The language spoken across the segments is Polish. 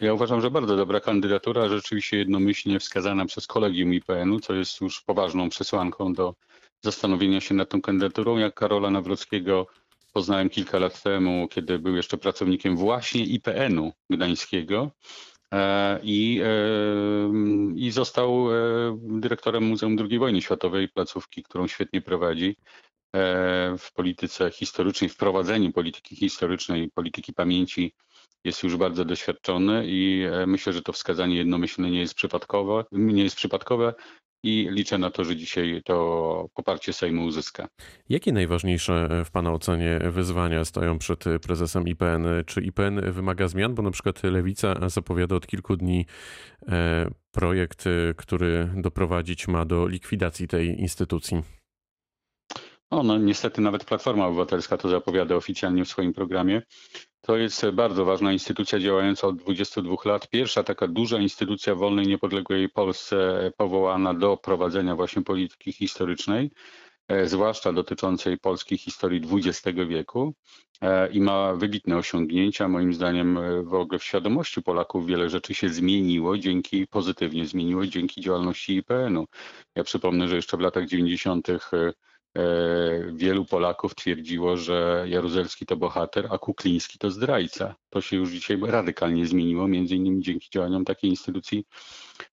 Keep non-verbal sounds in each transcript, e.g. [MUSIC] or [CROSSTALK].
Ja uważam, że bardzo dobra kandydatura, rzeczywiście jednomyślnie wskazana przez kolegium IPN-u, co jest już poważną przesłanką do zastanowienia się nad tą kandydaturą. Jak Karola Nawrockiego poznałem kilka lat temu, kiedy był jeszcze pracownikiem właśnie IPN-u gdańskiego e, i, e, i został e, dyrektorem Muzeum II Wojny Światowej, placówki, którą świetnie prowadzi w polityce historycznej, w prowadzeniu polityki historycznej, polityki pamięci jest już bardzo doświadczony i myślę, że to wskazanie jednomyślne nie jest przypadkowe, nie jest przypadkowe i liczę na to, że dzisiaj to poparcie Sejmu uzyska. Jakie najważniejsze w Pana ocenie wyzwania stoją przed prezesem IPN? Czy IPN wymaga zmian? Bo na przykład Lewica zapowiada od kilku dni e, projekt, który doprowadzić ma do likwidacji tej instytucji. No, no niestety nawet Platforma Obywatelska to zapowiada oficjalnie w swoim programie. To jest bardzo ważna instytucja działająca od 22 lat. Pierwsza taka duża instytucja wolnej, niepodległej Polsce powołana do prowadzenia właśnie polityki historycznej, e, zwłaszcza dotyczącej polskiej historii XX wieku e, i ma wybitne osiągnięcia. Moim zdaniem e, w ogóle w świadomości Polaków wiele rzeczy się zmieniło, dzięki pozytywnie zmieniło dzięki działalności IPN-u. Ja przypomnę, że jeszcze w latach 90 E, wielu Polaków twierdziło, że Jaruzelski to bohater, a Kukliński to zdrajca. To się już dzisiaj radykalnie zmieniło, między innymi dzięki działaniom takiej instytucji,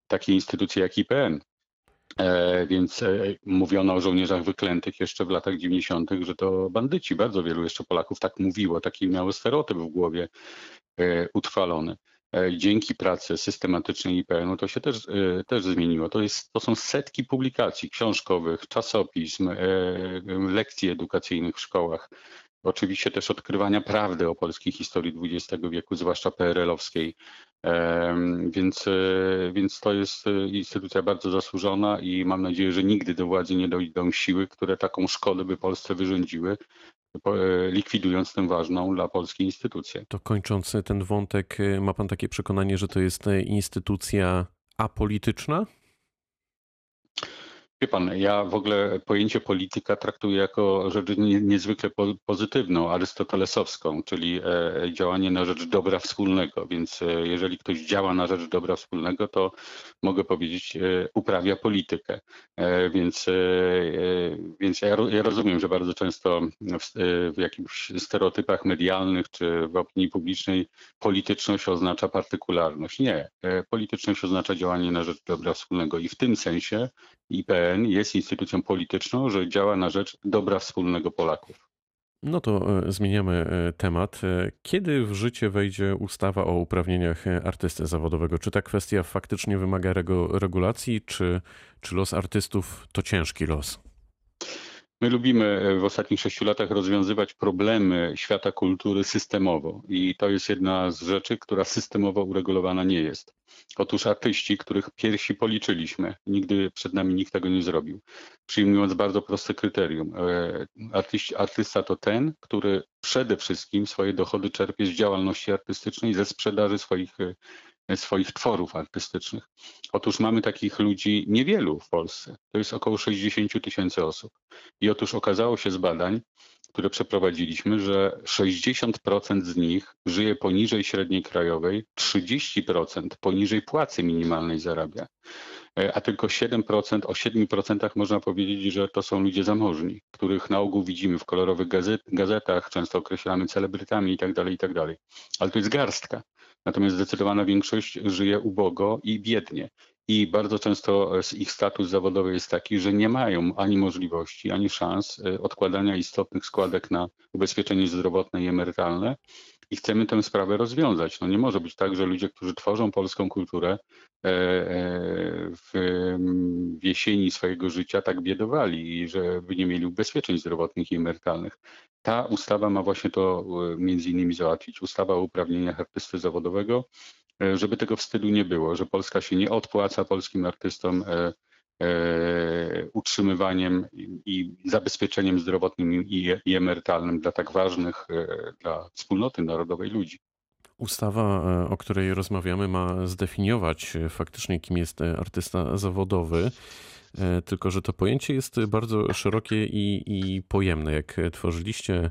takiej instytucji jak IPN. E, więc e, mówiono o żołnierzach wyklętych jeszcze w latach 90., że to bandyci. Bardzo wielu jeszcze Polaków tak mówiło, taki miało stereotyp w głowie utrwalony. E, dzięki pracy systematycznej IPN-u to się też, e, też zmieniło. To, jest, to są setki publikacji książkowych, czasopism, e, lekcji edukacyjnych w szkołach. Oczywiście też odkrywania prawdy o polskiej historii XX wieku, zwłaszcza PRL-owskiej. Więc, więc to jest instytucja bardzo zasłużona i mam nadzieję, że nigdy do władzy nie dojdą siły, które taką szkodę by Polsce wyrządziły, likwidując tę ważną dla Polski instytucję. To kończąc ten wątek, e, ma Pan takie przekonanie, że to jest e, instytucja apolityczna? Wie pan, ja w ogóle pojęcie polityka traktuję jako rzecz niezwykle pozytywną, arystotelesowską, czyli e, działanie na rzecz dobra wspólnego. Więc e, jeżeli ktoś działa na rzecz dobra wspólnego, to mogę powiedzieć, e, uprawia politykę. Więc, więc ja, ja rozumiem, że bardzo często w, w jakichś stereotypach medialnych czy w opinii publicznej polityczność oznacza partykularność. Nie, polityczność oznacza działanie na rzecz dobra wspólnego i w tym sensie IPN jest instytucją polityczną, że działa na rzecz dobra wspólnego Polaków. No to e, zmieniamy e, temat. E, kiedy w życie wejdzie ustawa o uprawnieniach artysty zawodowego? Czy ta kwestia faktycznie wymaga regulacji, czy, czy los artystów to ciężki los? My lubimy w ostatnich sześciu latach rozwiązywać problemy świata kultury systemowo i to jest jedna z rzeczy, która systemowo uregulowana nie jest. Otóż artyści, których piersi policzyliśmy, nigdy przed nami nikt tego nie zrobił, przyjmując bardzo proste kryterium. E, artyści, artysta to ten, który przede wszystkim swoje dochody czerpie z działalności artystycznej, ze sprzedaży swoich e, swoich tworów artystycznych. Otóż mamy takich ludzi niewielu w Polsce. To jest około 60 tysięcy osób. I otóż okazało się z badań, które przeprowadziliśmy, że 60% z nich żyje poniżej średniej krajowej, 30% poniżej płacy minimalnej zarabia, e, a tylko 7%, o 7% można powiedzieć, że to są ludzie zamożni, których na ogół widzimy w kolorowych gazet, gazetach, często określamy celebrytami itd., tak itd. Tak Ale to jest garstka. Natomiast zdecydowana większość żyje ubogo i biednie i bardzo często ich status zawodowy jest taki, że nie mają ani możliwości, ani szans e, odkładania istotnych składek na ubezpieczenie zdrowotne i emerytalne. I chcemy tę sprawę rozwiązać. No nie może być tak, że ludzie, którzy tworzą polską kulturę e, e, w jesieni swojego życia tak biedowali i żeby nie mieli ubezpieczeń zdrowotnych i emerytalnych. Ta ustawa ma właśnie to między innymi załatwić. Ustawa o uprawnieniach artysty zawodowego E, żeby tego wstydu nie było, że Polska się nie odpłaca polskim artystom e, e, utrzymywaniem i zabezpieczeniem zdrowotnym i emerytalnym dla tak ważnych dla wspólnoty narodowej ludzi. Ustawa, e, o której rozmawiamy, ma zdefiniować e, faktycznie, kim jest e, artysta zawodowy. Tylko, że to pojęcie jest bardzo szerokie i, i pojemne. Jak tworzyliście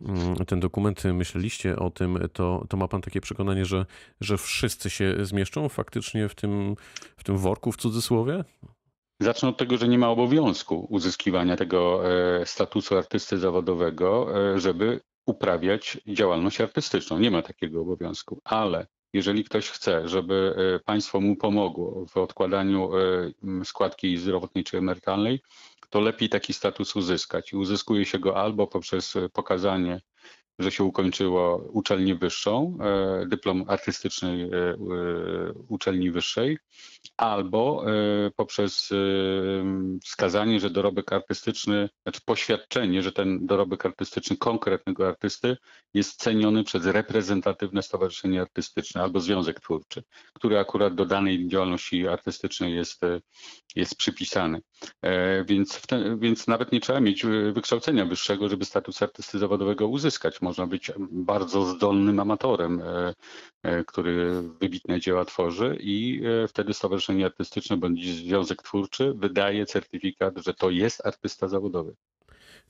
mm, ten dokument, myśleliście o tym, to, to ma pan takie przekonanie, że, że wszyscy się zmieszczą faktycznie w tym, w tym worku w cudzysłowie? Zacznę od tego, że nie ma obowiązku uzyskiwania tego statusu artysty zawodowego, żeby uprawiać działalność artystyczną. Nie ma takiego obowiązku, ale jeżeli ktoś chce, żeby e, państwo mu pomogło w odkładaniu e, składki zdrowotnej czy emerytalnej, to lepiej taki status uzyskać. I uzyskuje się go albo poprzez pokazanie, że się ukończyło uczelnię wyższą, e, dyplom artystycznej uczelni wyższej, albo e, poprzez e, wskazanie, że dorobek artystyczny, znaczy poświadczenie, że ten dorobek artystyczny konkretnego artysty jest ceniony przez reprezentatywne stowarzyszenie artystyczne albo związek twórczy, który akurat do danej działalności artystycznej jest, e, jest przypisany. Więc, ten, więc nawet nie trzeba mieć wykształcenia wyższego, żeby status artysty zawodowego uzyskać. Można być bardzo zdolnym amatorem, który wybitne dzieła tworzy i wtedy stowarzyszenie artystyczne bądź związek twórczy wydaje certyfikat, że to jest artysta zawodowy.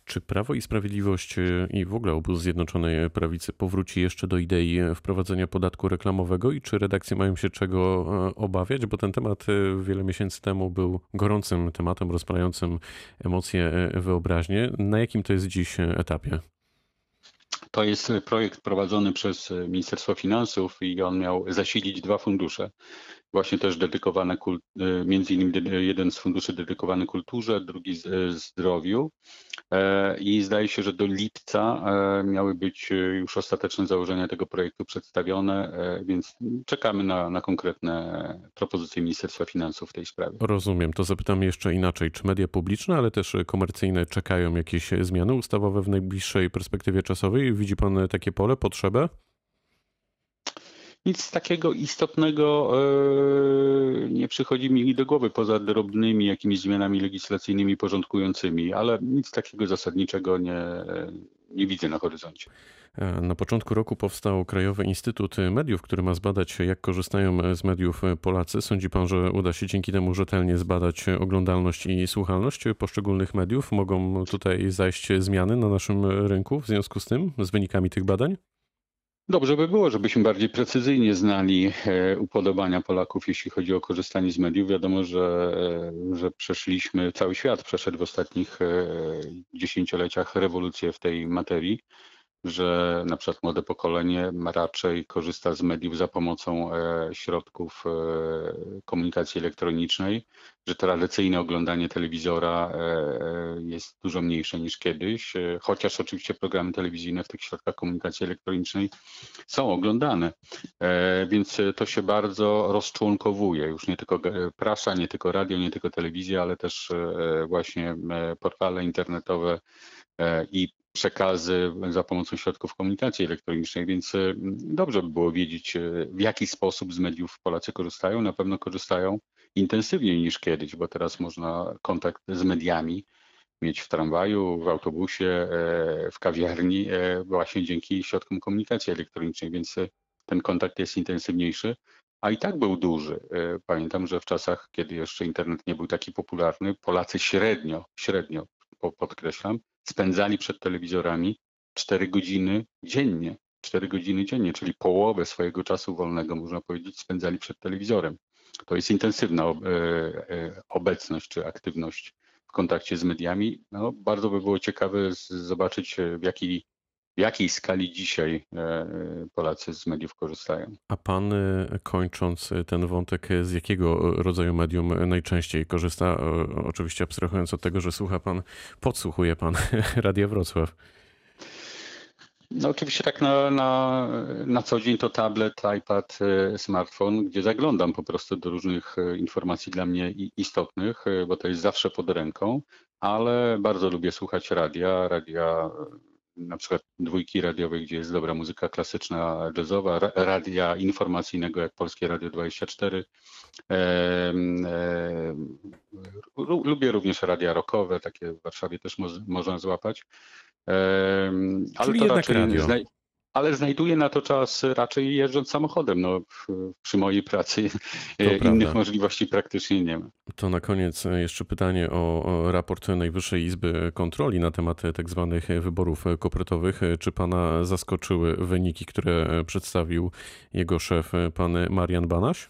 Czy Prawo i Sprawiedliwość e, i w ogóle obóz Zjednoczonej Prawicy powróci jeszcze do idei wprowadzenia podatku reklamowego i czy redakcje mają się czego e, obawiać? Bo ten temat e, wiele miesięcy temu był gorącym tematem, rozprającym emocje, wyobraźnię. Na jakim to jest dziś etapie? To jest projekt prowadzony przez Ministerstwo Finansów i on miał zasilić dwa fundusze właśnie też dedykowane, e, między innymi jeden z funduszy dedykowany kulturze, drugi e, zdrowiu. E, I zdaje się, że do lipca miały być już ostateczne założenia tego projektu przedstawione, więc czekamy na, na konkretne propozycje Ministerstwa Finansów w tej sprawie. Rozumiem. To zapytam jeszcze inaczej. Czy media publiczne, ale też komercyjne czekają jakieś zmiany ustawowe w najbliższej perspektywie czasowej? Widzi Pan takie pole, potrzebę? Nic takiego istotnego e, nie przychodzi mi do głowy poza drobnymi jakimiś zmianami legislacyjnymi porządkującymi, ale nic takiego zasadniczego nie, nie widzę na horyzoncie. Na początku roku powstał Krajowy Instytut Mediów, który ma zbadać, jak korzystają z mediów Polacy. Sądzi pan, że uda się dzięki temu rzetelnie zbadać oglądalność i słuchalność poszczególnych mediów? Mogą tutaj zajść zmiany na naszym rynku w związku z tym, z wynikami tych badań? Dobrze by było, żebyśmy bardziej precyzyjnie znali e, upodobania Polaków, jeśli chodzi o korzystanie z mediów. Wiadomo, że, e, że przeszliśmy, cały świat przeszedł w ostatnich e, dziesięcioleciach rewolucję w tej materii że na przykład młode pokolenie raczej korzysta z mediów za pomocą e, środków e, komunikacji elektronicznej, że tradycyjne oglądanie telewizora e, jest dużo mniejsze niż kiedyś, chociaż oczywiście programy telewizyjne w tych środkach komunikacji elektronicznej są oglądane. Więc to się bardzo rozczłonkowuje, już nie tylko prasa, nie tylko radio, nie tylko telewizja, ale też właśnie portale internetowe i przekazy za pomocą środków komunikacji elektronicznej, więc e, dobrze by było wiedzieć, e, w jaki sposób z mediów Polacy korzystają. Na pewno korzystają intensywniej niż kiedyś, bo teraz można kontakt z mediami mieć w tramwaju, w autobusie, e, w kawiarni, właśnie dzięki środkom komunikacji elektronicznej, więc ten kontakt jest intensywniejszy, a i tak był duży. Pamiętam, że w czasach, kiedy jeszcze internet nie był taki popularny, Polacy średnio, średnio podkreślam, spędzali przed telewizorami 4 godziny dziennie. 4 godziny dziennie, czyli połowę swojego czasu wolnego, można powiedzieć, spędzali przed telewizorem. To jest intensywna e, e, obecność czy aktywność w kontakcie z mediami. No, bardzo by było ciekawe zobaczyć, w jakiej w jakiej skali dzisiaj e, Polacy z mediów korzystają. A pan, e, kończąc ten wątek, z jakiego rodzaju medium najczęściej korzysta? Oczywiście abstrahując od tego, że słucha pan, podsłuchuje pan [LAUGHS] Radia Wrocław. No oczywiście tak na, na, na co dzień to tablet, iPad, e, smartfon, gdzie zaglądam po prostu do różnych informacji dla mnie istotnych, bo to jest zawsze pod ręką, ale bardzo lubię słuchać radia, radia na przykład dwójki radiowej, gdzie jest dobra muzyka klasyczna, jazzowa, radia informacyjnego jak Polskie Radio 24. E, e, lubię również radia rockowe, takie w Warszawie też mo można złapać. E, ale Czyli to raczej radio. Ale znajduję na to czas raczej jeżdżąc samochodem. No, przy mojej pracy To e, prawda. innych możliwości praktycznie nie ma. To na koniec e, jeszcze pytanie o raport Najwyższej Izby Kontroli na temat e, tak zwanych wyborów kopertowych. E, Czy pana zaskoczyły wyniki, które przedstawił jego szef, pan Marian Banaś?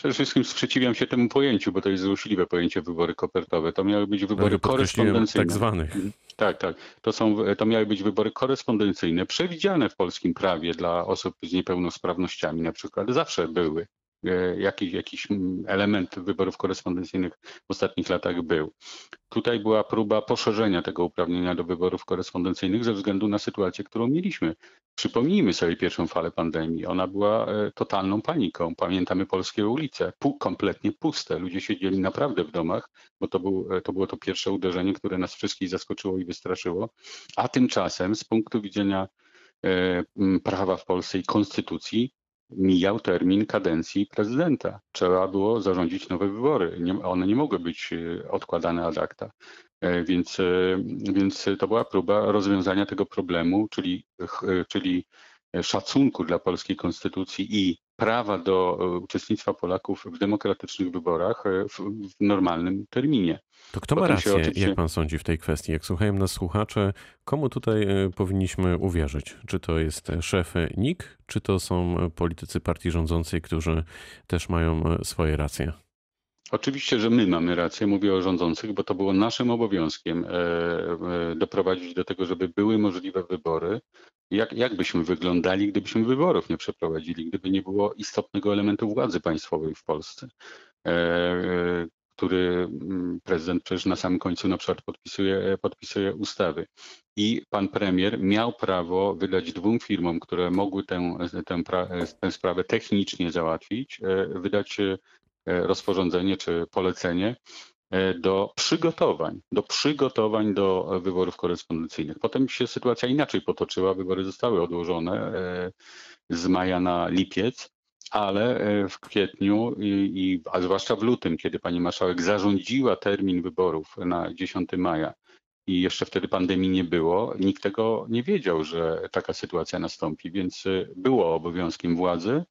Przede wszystkim sprzeciwiam się temu pojęciu, bo to jest złośliwe pojęcie wybory kopertowe. To miały być wybory podkreśliłem korespondencyjne. tak zwanych. Tak, tak. To, są, to miały być wybory korespondencyjne, przewidziane w polskim prawie dla osób z niepełnosprawnościami na przykład. Zawsze były. E, Jakiś, jakiś mm, element wyborów korespondencyjnych w ostatnich latach był. Tutaj była próba poszerzenia tego uprawnienia do wyborów korespondencyjnych ze względu na sytuację, którą mieliśmy. Przypomnijmy sobie pierwszą falę pandemii. Ona była e, totalną paniką. Pamiętamy polskie ulice, pół, kompletnie puste. Ludzie siedzieli naprawdę w domach, bo to, był, e, to było to pierwsze uderzenie, które nas wszystkich zaskoczyło i wystraszyło. A tymczasem z punktu widzenia prawa w Polsce i konstytucji mijał termin kadencji prezydenta. Trzeba było zarządzić nowe wybory. Nie, one nie mogły być e, odkładane ad acta. E, Więc, e, więc to była próba rozwiązania tego problemu, czyli, czyli szacunku dla polskiej konstytucji i prawa do e, uczestnictwa Polaków w demokratycznych wyborach e, w, normalnym terminie. To kto ma Potem rację, oczywiście- jak pan sądzi w tej kwestii? Jak słuchają nas słuchacze, komu tutaj e, powinniśmy uwierzyć? Czy to jest szef NIK, czy to są politycy partii rządzącej, którzy też mają swoje racje? Oczywiście, że my mamy rację, mówię o rządzących, bo to było naszym obowiązkiem e, e, doprowadzić do tego, żeby były możliwe wybory. Jak, jak byśmy wyglądali, gdybyśmy wyborów nie przeprowadzili, gdyby nie było istotnego elementu władzy państwowej w Polsce, e, który mm, prezydent przecież na samym końcu na przykład podpisuje, podpisuje ustawy. I pan premier miał prawo wydać dwóm firmom, które mogły tę, tę, tę sprawę technicznie załatwić, wydać rozporządzenie czy polecenie e, do przygotowań, do przygotowań do e, wyborów korespondencyjnych. Potem się sytuacja inaczej potoczyła, wybory zostały odłożone e, z maja na lipiec, ale e, w kwietniu i, a zwłaszcza w lutym, kiedy pani marszałek zarządziła termin wyborów na 10 maja i jeszcze wtedy pandemii nie było, nikt tego nie wiedział, że taka sytuacja nastąpi, więc e, było obowiązkiem władzy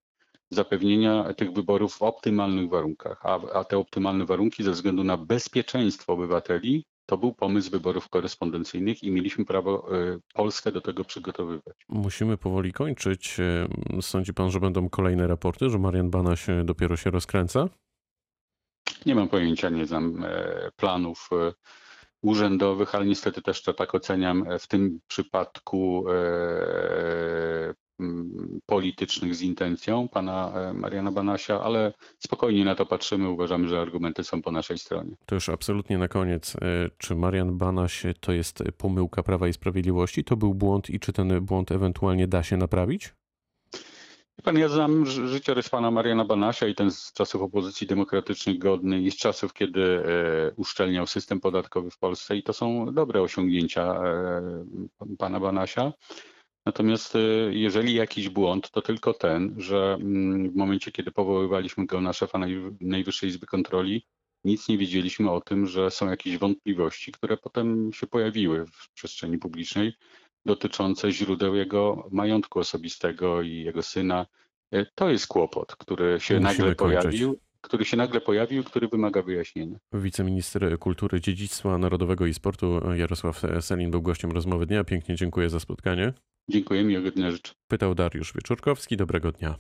zapewnienia tych wyborów w optymalnych warunkach, a, a te optymalne warunki ze względu na bezpieczeństwo obywateli to był pomysł wyborów korespondencyjnych i mieliśmy prawo e, Polskę do tego przygotowywać. Musimy powoli kończyć. E, Sądzi pan, że będą kolejne raporty, że Marian Banaś e, dopiero się rozkręca? Nie mam pojęcia, nie znam planów urzędowych, ale niestety też to tak oceniam w tym przypadku politycznych z intencją pana e, Mariana Banasia, ale spokojnie na to patrzymy, uważamy, że argumenty są po naszej stronie. To już absolutnie na koniec. E, Czy Marian Banaś to jest pomyłka Prawa i Sprawiedliwości? To był błąd i czy ten błąd ewentualnie da się naprawić? Pan, ja znam ży- życiorys pana Mariana Banasia i ten z czasów opozycji demokratycznej godny i z czasów, kiedy e, uszczelniał system podatkowy w Polsce i to są dobre osiągnięcia pana Banasia. Natomiast e, jeżeli jakiś błąd, to tylko ten, że mm, w momencie, kiedy powoływaliśmy go na szefa Naj- Najwyższej Izby Kontroli, nic nie wiedzieliśmy o tym, że są jakieś wątpliwości, które potem się pojawiły w przestrzeni publicznej dotyczące źródeł jego majątku osobistego i jego syna. E, To jest kłopot, który się Musimy nagle kończyć. pojawił, który się nagle pojawił, który wymaga wyjaśnienia. Wiceminister Kultury, Dziedzictwa Narodowego i Sportu Jarosław Selin był gościem rozmowy dnia. Pięknie dziękuję za spotkanie. Dziękuję, miłego dnia życzę. Pytał Dariusz Wieczorkowski. Dobrego dnia.